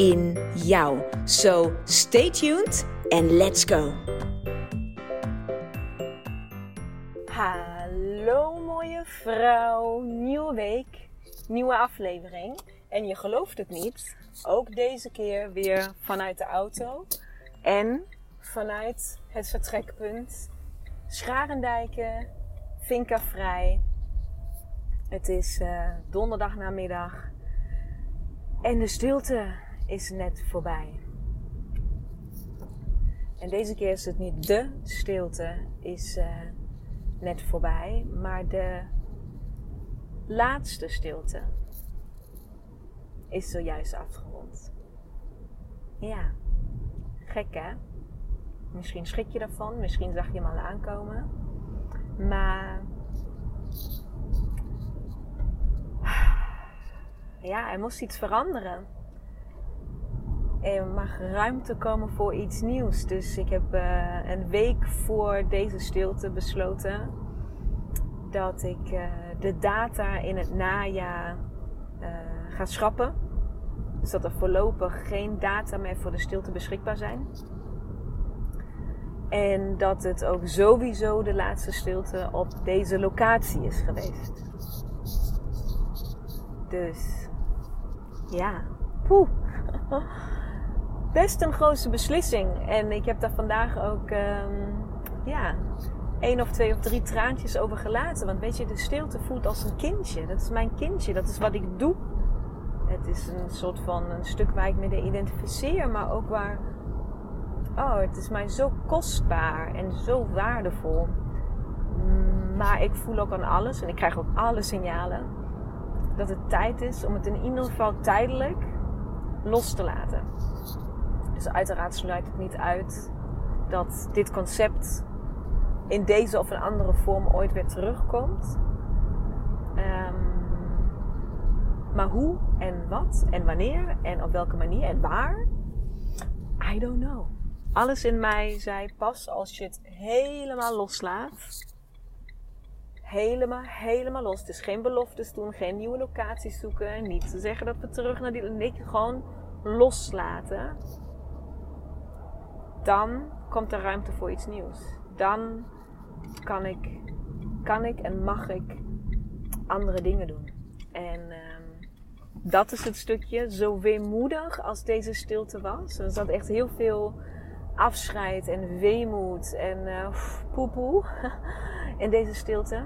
in jou. So stay tuned and let's go. Hallo mooie vrouw, nieuwe week, nieuwe aflevering. En je gelooft het niet, ook deze keer weer vanuit de auto en vanuit het vertrekpunt Scharendijken, Vinka vrij. Het is uh, donderdag namiddag en de stilte is net voorbij. En deze keer is het niet de stilte is uh, net voorbij, maar de laatste stilte is zojuist afgerond. Ja, gek hè? Misschien schrik je ervan, misschien zag je hem al aankomen. Maar ja, er moest iets veranderen. Er mag ruimte komen voor iets nieuws. Dus ik heb uh, een week voor deze stilte besloten dat ik uh, de data in het najaar uh, ga schrappen. Dus dat er voorlopig geen data meer voor de stilte beschikbaar zijn. En dat het ook sowieso de laatste stilte op deze locatie is geweest. Dus ja, poeh. Best een grote beslissing. En ik heb daar vandaag ook um, ja, één of twee of drie traantjes over gelaten. Want weet je, de stilte voelt als een kindje. Dat is mijn kindje. Dat is wat ik doe. Het is een soort van een stuk waar ik me identificeer. Maar ook waar... Oh, het is mij zo kostbaar en zo waardevol. Maar ik voel ook aan alles. En ik krijg ook alle signalen. Dat het tijd is om het in ieder geval tijdelijk los te laten. Dus uiteraard sluit het niet uit dat dit concept in deze of een andere vorm ooit weer terugkomt. Um, maar hoe en wat en wanneer en op welke manier en waar? I don't know. Alles in mij zei pas als je het helemaal loslaat. Helemaal, helemaal los. Dus geen beloftes doen, geen nieuwe locaties zoeken. Niet te zeggen dat we terug naar die. Nee, gewoon loslaten. Dan komt er ruimte voor iets nieuws. Dan kan ik, kan ik en mag ik andere dingen doen. En um, dat is het stukje, zo weemoedig als deze stilte was. Er zat echt heel veel afscheid en weemoed en uh, poepoe in deze stilte.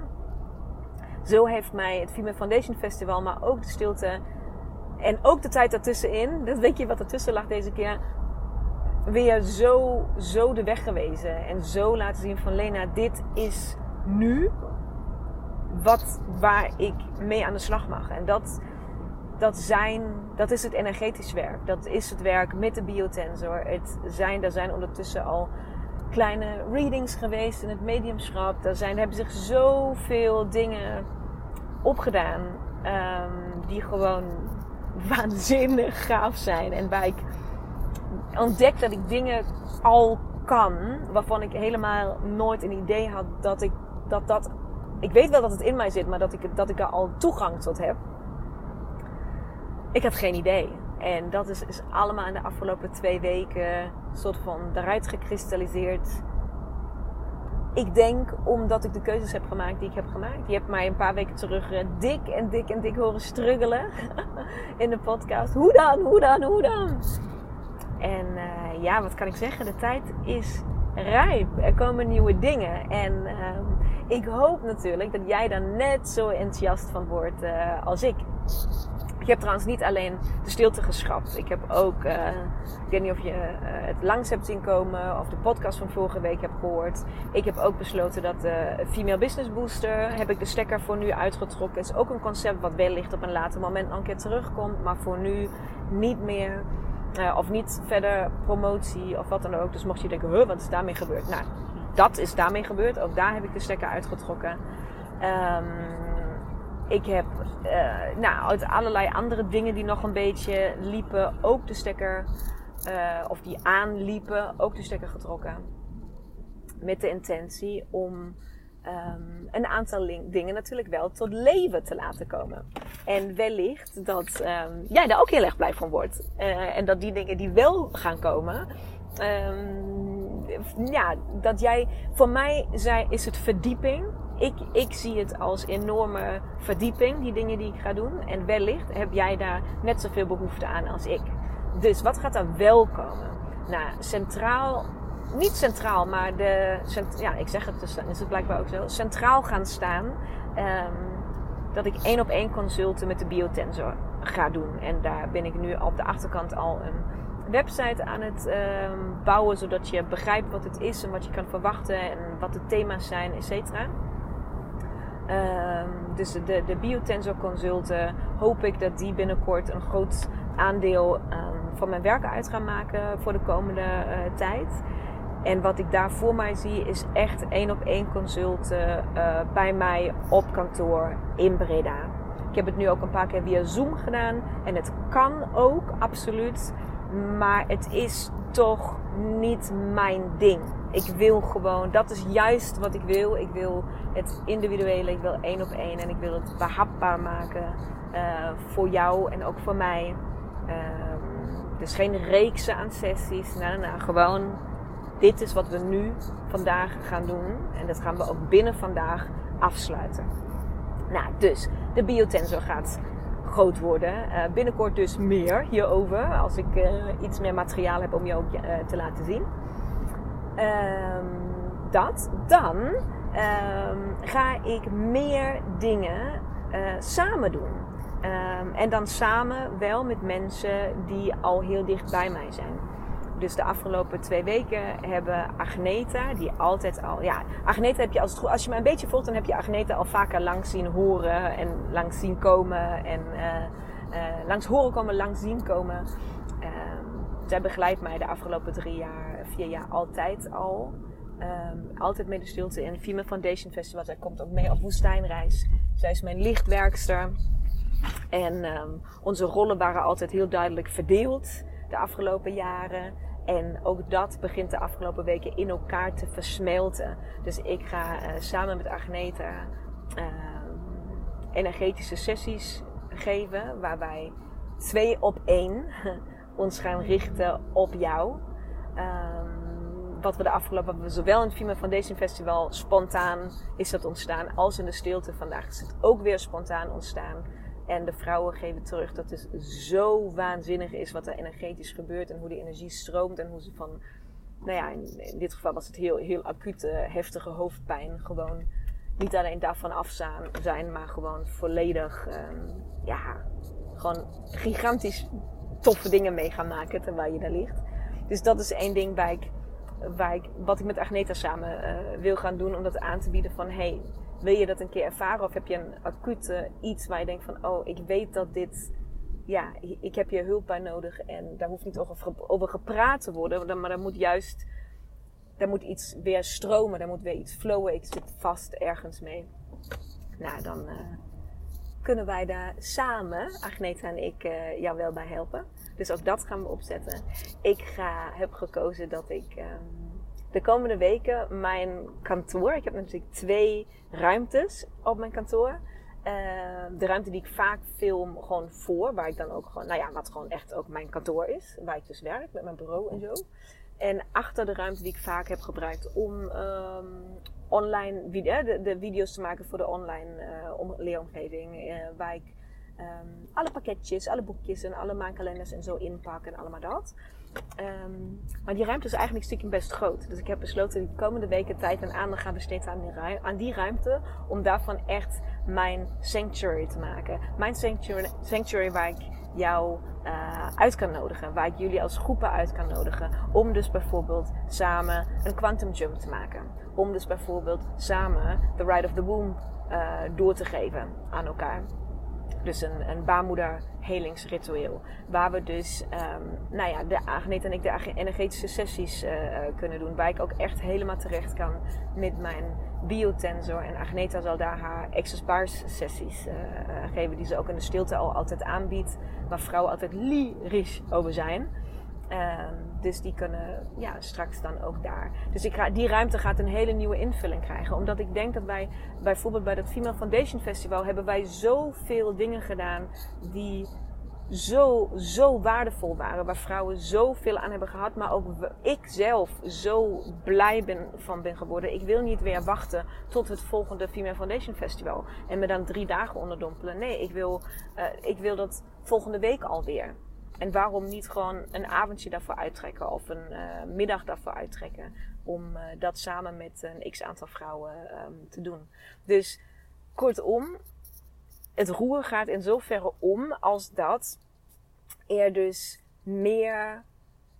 Zo heeft mij het Female Foundation Festival, maar ook de stilte en ook de tijd daartussenin, dat weet je wat ertussen lag deze keer, weer zo, zo de weg gewezen. En zo laten zien van Lena, dit is nu wat, waar ik mee aan de slag mag. En dat, dat zijn, dat is het energetisch werk. Dat is het werk met de biotensor. Het zijn, daar zijn ondertussen al kleine readings geweest in het mediumschap. Daar zijn, hebben zich zoveel dingen opgedaan. Um, die gewoon waanzinnig gaaf zijn. En waar ik ontdek dat ik dingen al kan waarvan ik helemaal nooit een idee had dat ik dat dat. Ik weet wel dat het in mij zit, maar dat ik, dat ik er al toegang tot heb. Ik had geen idee. En dat is, is allemaal in de afgelopen twee weken soort van eruit gekristalliseerd. Ik denk omdat ik de keuzes heb gemaakt die ik heb gemaakt. Je hebt mij een paar weken terug eh, dik en dik en dik horen struggelen in de podcast. Hoe dan, hoe dan, hoe dan? En uh, ja, wat kan ik zeggen? De tijd is rijp. Er komen nieuwe dingen. En uh, ik hoop natuurlijk dat jij daar net zo enthousiast van wordt uh, als ik. Ik heb trouwens niet alleen de stilte geschrapt. Ik heb ook, uh, ik weet niet of je het langs hebt zien komen of de podcast van vorige week hebt gehoord. Ik heb ook besloten dat de Female Business Booster, heb ik de stekker voor nu uitgetrokken. Het is ook een concept wat wellicht op een later moment nog een keer terugkomt, maar voor nu niet meer. Uh, of niet verder promotie of wat dan ook. Dus mocht je denken, huh, wat is daarmee gebeurd? Nou, dat is daarmee gebeurd. Ook daar heb ik de stekker uitgetrokken. Um, ik heb uh, nou, uit allerlei andere dingen die nog een beetje liepen, ook de stekker, uh, of die aanliepen, ook de stekker getrokken. Met de intentie om um, een aantal dingen natuurlijk wel tot leven te laten komen. En wellicht dat um, jij daar ook heel erg blij van wordt. Uh, en dat die dingen die wel gaan komen, um, ja, dat jij, voor mij zei, is het verdieping. Ik, ik zie het als enorme verdieping, die dingen die ik ga doen. En wellicht heb jij daar net zoveel behoefte aan als ik. Dus wat gaat er wel komen? Nou, centraal niet centraal, maar de, ja, ik zeg het, dus is het blijkbaar ook zo, centraal gaan staan. Um, dat ik één op één consulten met de biotensor ga doen. En daar ben ik nu op de achterkant al een website aan het um, bouwen, zodat je begrijpt wat het is en wat je kan verwachten en wat de thema's zijn, et cetera. Um, dus de, de biotensor consulten hoop ik dat die binnenkort een groot aandeel van mijn werken uit gaan maken voor de komende uh, tijd. En wat ik daar voor mij zie is echt één op één consulten uh, bij mij op kantoor in Breda. Ik heb het nu ook een paar keer via Zoom gedaan en het kan ook absoluut, maar het is toch niet mijn ding. Ik wil gewoon, dat is juist wat ik wil. Ik wil het individuele, ik wil één op één en ik wil het behapbaar maken uh, voor jou en ook voor mij. Uh, dus geen reeksen aan sessies, nou, nou, gewoon dit is wat we nu vandaag gaan doen. En dat gaan we ook binnen vandaag afsluiten. Nou, dus de biotensor gaat groot worden. Uh, binnenkort dus meer hierover. Als ik uh, iets meer materiaal heb om je ook uh, te laten zien. Um, dat. Dan um, ga ik meer dingen samen doen. Um, en dan samen wel met mensen die al heel dicht bij mij zijn. Dus de afgelopen twee weken hebben Agneta, die altijd al. Ja, Agneta heb je als, als je me een beetje volgt, dan heb je Agneta al vaker langs zien horen en langs zien komen. En uh, uh, langs horen komen, langs zien komen. Uh, zij begeleidt mij de afgelopen drie jaar, vier jaar altijd al. Um, altijd mee de stilte in Female Foundation Festival. Zij komt ook mee op woestijnreis. Zij is mijn lichtwerkster. En um, onze rollen waren altijd heel duidelijk verdeeld de afgelopen jaren. En ook dat begint de afgelopen weken in elkaar te versmelten. Dus ik ga uh, samen met Agneta uh, energetische sessies geven. Waarbij twee op één ons gaan richten op jou. Um, wat we de afgelopen, zowel in het Female Foundation Festival spontaan is dat ontstaan, als in de stilte vandaag is het ook weer spontaan ontstaan. En de vrouwen geven terug dat het zo waanzinnig is wat er energetisch gebeurt en hoe die energie stroomt en hoe ze van, nou ja, in, dit geval was het heel, heel acute, heftige hoofdpijn. Gewoon niet alleen daarvan af zijn, maar gewoon volledig, um, ja, gewoon gigantisch toffe dingen mee gaan maken terwijl je daar ligt. Dus dat is één ding waar ik, wat ik met Agneta samen uh, wil gaan doen om dat aan te bieden van hey wil je dat een keer ervaren of heb je een acute iets waar je denkt van, oh, ik weet dat dit, ja, ik heb je hulp bij nodig en daar hoeft niet over, gepraat te worden, maar daar moet juist, daar moet iets weer stromen, daar moet weer iets flowen, ik zit vast ergens mee. Nou, dan uh, kunnen wij daar samen, Agneta en ik, uh, jou wel bij helpen. Dus ook dat gaan we opzetten. Ik ga, heb gekozen dat ik um, de komende weken mijn kantoor. Ik heb natuurlijk twee ruimtes op mijn kantoor. Uh, de ruimte die ik vaak film gewoon voor, waar ik dan ook gewoon, nou ja, wat gewoon echt ook mijn kantoor is, waar ik dus werk met mijn bureau en zo. En achter de ruimte die ik vaak heb gebruikt om um, online de, de, video's te maken voor de online uh, leeromgeving, uh, waar ik um, alle pakketjes, alle boekjes en alle maankalenders en zo inpak en allemaal dat. Um, maar die ruimte is eigenlijk stukje best groot. Dus ik heb besloten de komende weken tijd en aandacht gaan besteden aan die, ruimte, aan die ruimte. Om daarvan echt mijn sanctuary te maken. Mijn sanctuary, waar ik jou uh, uit kan nodigen. Waar ik jullie als groepen uit kan nodigen. Om dus bijvoorbeeld samen een quantum jump te maken. Om dus bijvoorbeeld samen the ride of the womb uh, door te geven aan elkaar. Dus een, een baarmoeder helingsritueel. Waar we dus, um, nou ja, de Agneet en ik de energetische sessies uh, kunnen doen. Waar ik ook echt helemaal terecht kan met mijn biotensor. En Agneta zal daar haar Bars sessies uh, geven. Die ze ook in de stilte al altijd aanbiedt. Waar vrouwen altijd lyrisch over zijn. Uh, dus die kunnen ja, straks dan ook daar. Dus ik ga, die ruimte gaat een hele nieuwe invulling krijgen. Omdat ik denk dat wij bijvoorbeeld bij dat Female Foundation Festival hebben wij zoveel dingen gedaan die zo, zo waardevol waren. Waar vrouwen zoveel aan hebben gehad. Maar ook ik zelf zo blij ben van ben geworden. Ik wil niet weer wachten tot het volgende Female Foundation Festival. En me dan drie dagen onderdompelen. Nee, ik wil, uh, ik wil dat volgende week alweer. En waarom niet gewoon een avondje daarvoor uittrekken of een uh, middag daarvoor uittrekken om uh, dat samen met een x aantal vrouwen um, te doen. Dus kortom, het roer gaat in zoverre om als dat er dus meer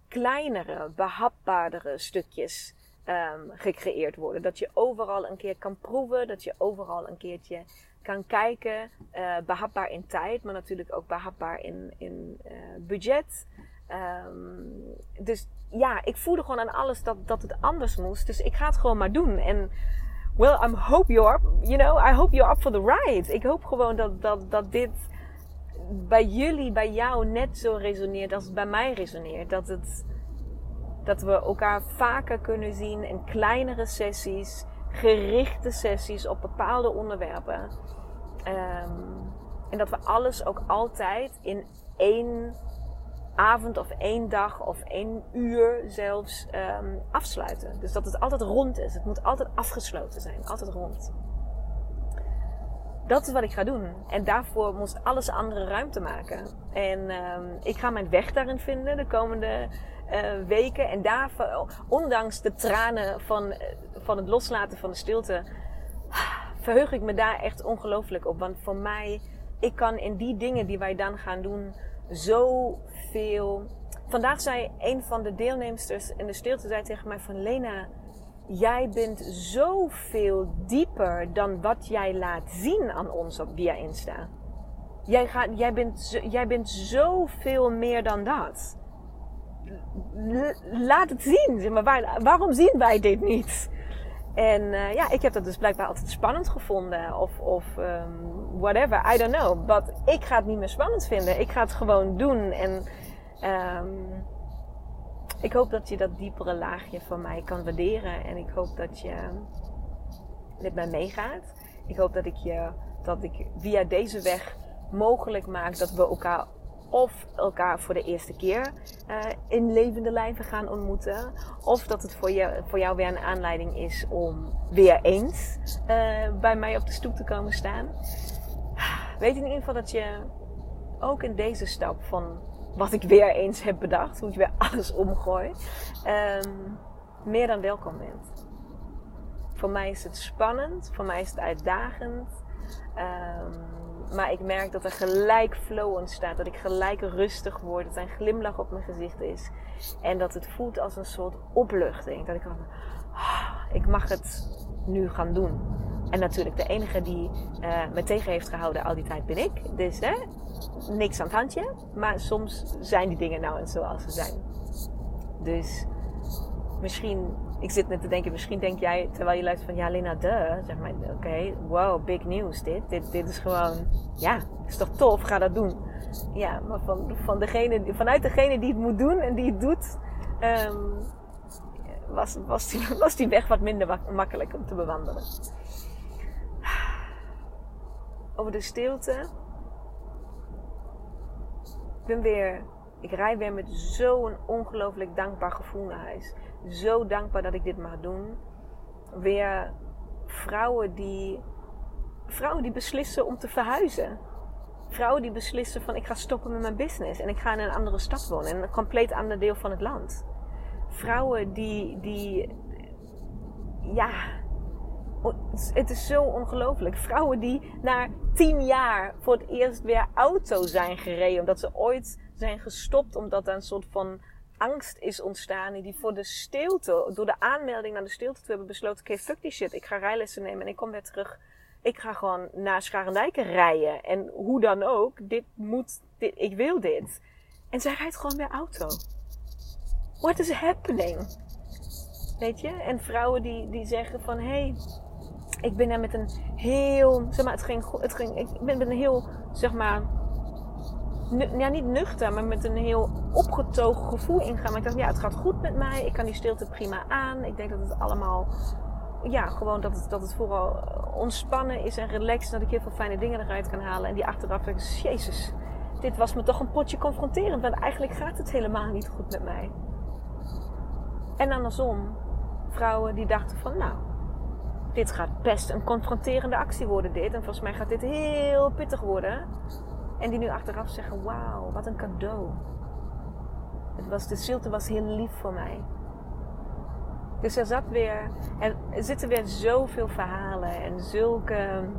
kleinere, behapbaardere stukjes um, gecreëerd worden. Dat je overal een keer kan proeven, dat je overal een keertje kan kijken. Uh, behapbaar in tijd, maar natuurlijk ook behapbaar in, in uh, budget. Um, dus ja, ik voelde gewoon aan alles dat, dat het anders moest. Dus ik ga het gewoon maar doen. En well, I hope you're, you know, I hope you're up for the ride. Ik hoop gewoon dat, dat, dat dit bij jullie, bij jou net zo resoneert als het bij mij resoneert. Dat, het, dat we elkaar vaker kunnen zien in kleinere sessies, gerichte sessies op bepaalde onderwerpen. Um, en dat we alles ook altijd in één avond of één dag of één uur zelfs um, afsluiten. Dus dat het altijd rond is. Het moet altijd afgesloten zijn. Altijd rond. Dat is wat ik ga doen. En daarvoor moest alles andere ruimte maken. En um, ik ga mijn weg daarin vinden de komende uh, weken. En daarvoor, ondanks de tranen van, van het loslaten van de stilte, verheug ik me daar echt ongelooflijk op. Want voor mij, ik kan in die dingen die wij dan gaan doen, zoveel. Vandaag zei een van de deelnemsters in de stilte zei tegen mij van Lena, jij bent zoveel dieper dan wat jij laat zien aan ons op via Insta. Jij, gaat, jij, bent, jij bent zoveel meer dan dat. laat het zien. Maar, waar, waarom zien wij dit niet? En uh, ja, ik heb dat dus blijkbaar altijd spannend gevonden. Of, of um, whatever, I don't know. But ik ga het niet meer spannend vinden. Ik ga het gewoon doen. En um, ik hoop dat je dat diepere laagje van mij kan waarderen. En ik hoop dat je met mij meegaat. Ik hoop dat ik je, dat ik via deze weg mogelijk maak dat we elkaar of elkaar voor de eerste keer uh, in levende lijven gaan ontmoeten. Of dat het voor, je, voor jou weer een aanleiding is om weer eens uh, bij mij op de stoep te komen staan. Weet in ieder geval dat je ook in deze stap van wat ik weer eens heb bedacht, hoe ik weer alles omgooi, um, meer dan welkom bent. Voor mij is het spannend, voor mij is het uitdagend. Um, maar ik merk dat er gelijk flow ontstaat. Dat ik gelijk rustig word. Dat er een glimlach op mijn gezicht is. En dat het voelt als een soort opluchting. Dat ik van, ah, ik mag het nu gaan doen. En natuurlijk, de enige die uh, me tegen heeft gehouden al die tijd ben ik. Dus hè, niks aan het handje. Maar soms zijn die dingen nou eens zoals ze zijn. Dus misschien ik zit net te denken, misschien denk jij, terwijl je luistert van ja, Lena, de, zeg maar, oké, wow, big news dit. dit. Dit is gewoon, ja, is toch tof, ga dat doen. Ja, maar van, van degene, vanuit degene die het moet doen en die het doet, um, was, was, die, was die weg wat minder makkelijk om te bewandelen. Over de stilte. Ik ben weer, ik rij weer met zo'n ongelooflijk dankbaar gevoel naar huis zo dankbaar dat ik dit mag doen. Weer vrouwen die, vrouwen die beslissen om te verhuizen. Vrouwen die beslissen van ik ga stoppen met mijn business en ik ga in een andere stad wonen, in een compleet ander deel van het land. Vrouwen die, die ja, het is zo ongelooflijk. Vrouwen die na tien jaar voor het eerst weer auto zijn gereden, omdat ze ooit zijn gestopt, omdat er een soort van angst is ontstaan die voor de stilte, door de aanmelding naar de stilte te hebben besloten, oké, fuck die shit, ik ga rijlessen nemen en ik kom weer terug ik ga gewoon naar Scharendijken rijden. En hoe dan ook, dit moet, dit, ik wil dit. En zij rijdt gewoon weer auto. What is happening? Weet je? En vrouwen die, die zeggen van, hé, hey, ik ben daar met een heel, zeg maar, het ging, het ging, ik ben met een heel, zeg maar, ja, niet nuchter, maar met een heel opgetogen gevoel ingaan. Maar ik dacht, ja, het gaat goed met mij. Ik kan die stilte prima aan. Ik denk dat het allemaal, ja, gewoon dat het, dat het vooral ontspannen is en relaxed. Dat ik heel veel fijne dingen eruit kan halen. En die achteraf denk ik, jezus, dit was me toch een potje confronterend. Want eigenlijk gaat het helemaal niet goed met mij. En andersom, vrouwen die dachten van, nou, dit gaat best een confronterende actie worden dit. En volgens mij gaat dit heel pittig worden. En die nu achteraf zeggen, wauw, wat een cadeau. Het was, de stilte was heel lief voor mij. Dus er zat weer, er zitten weer zoveel verhalen en zulke.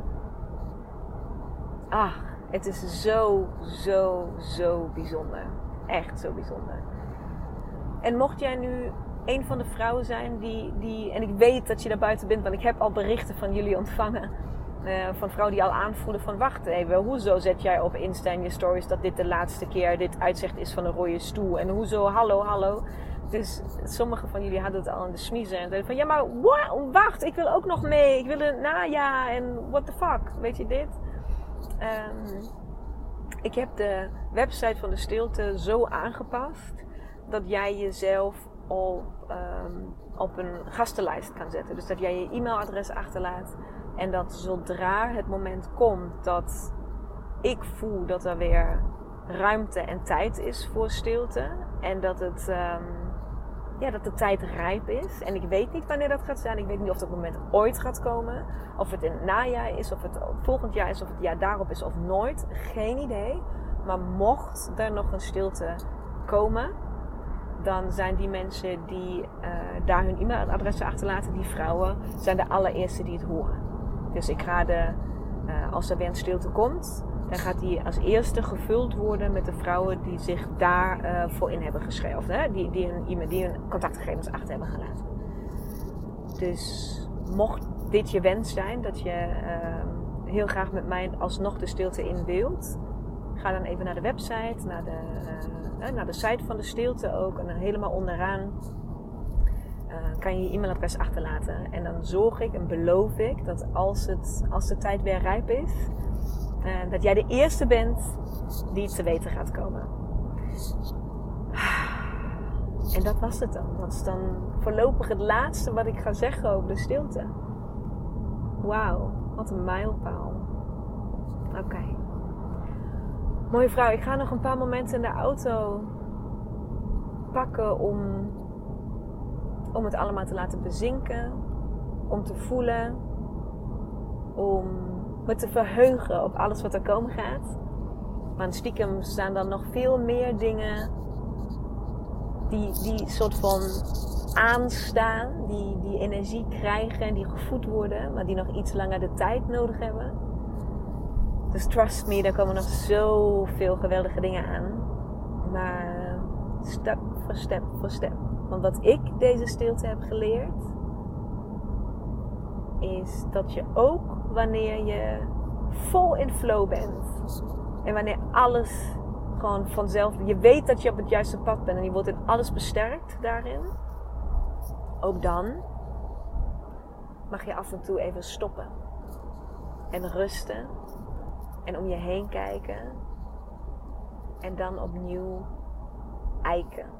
Ah, het is zo, zo, zo bijzonder. Echt zo bijzonder. En mocht jij nu een van de vrouwen zijn die, die. En ik weet dat je daar buiten bent, want ik heb al berichten van jullie ontvangen. Uh, van vrouwen die al aanvoelen van wacht even, hoezo zet jij op Insta in je stories dat dit de laatste keer dit uitzicht is van een rode stoel? En hoezo, hallo, hallo. Dus sommige van jullie hadden het al in de smiezen en zeiden van ja maar wacht, ik wil ook nog mee, ik wil een naja en what the fuck, weet je dit? Um, ik heb de website van de stilte zo aangepast dat jij jezelf op, um, op een gastenlijst kan zetten. Dus dat jij je e-mailadres achterlaat en dat zodra het moment komt dat ik voel dat er weer ruimte en tijd is voor stilte en dat het. Um, ja, dat de tijd rijp is. En ik weet niet wanneer dat gaat zijn. Ik weet niet of dat moment ooit gaat komen. Of het in het najaar is, of het volgend jaar is, of het jaar daarop is, of nooit. Geen idee. Maar mocht er nog een stilte komen, dan zijn die mensen die uh, daar hun e-mailadressen achterlaten, die vrouwen, zijn de allereerste die het horen. Dus ik ga de, uh, als er weer een stilte komt, dan gaat die als eerste gevuld worden met de vrouwen die zich daarvoor uh, voor in hebben geschreven. Hè, die, die, hun, die hun contactgegevens achter hebben gelaten. Dus mocht dit je wens zijn, dat je uh, heel graag met mij alsnog de stilte in wilt, ga dan even naar de website, naar de, uh, naar de site van de stilte ook. En dan helemaal onderaan uh, kan je je e-mailadres achterlaten. En dan zorg ik en beloof ik dat als, het, als de tijd weer rijp is, uh, dat jij de eerste bent die het te weten gaat komen. En dat was het dan. Dat is dan voorlopig het laatste wat ik ga zeggen over de stilte. Wauw, wat een mijlpaal. Oké. Mooie vrouw, ik ga nog een paar momenten in de auto pakken om, om het allemaal te laten bezinken. Om te voelen. Om me te verheugen op alles wat er komen gaat. Maar stiekem staan dan nog veel meer dingen die, die soort van aanstaan, die, die energie krijgen en die gevoed worden, maar die nog iets langer de tijd nodig hebben. Dus trust me, daar komen nog zoveel geweldige dingen aan. Maar stap voor stap voor stap. Want wat ik deze stilte heb geleerd, is dat je ook wanneer je vol in flow bent. En wanneer alles gewoon vanzelf. Je weet dat je op het juiste pad bent en je wordt in alles besterkt daarin. Ook dan mag je af en toe even stoppen. En rusten. En om je heen kijken. En dan opnieuw eiken.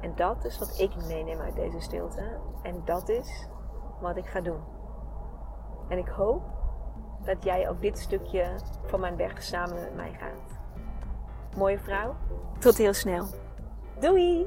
En dat is wat ik meeneem uit deze stilte. En dat is wat ik ga doen. En ik hoop dat jij ook dit stukje van mijn weg samen met mij gaat. Mooie vrouw, tot heel snel. Doei!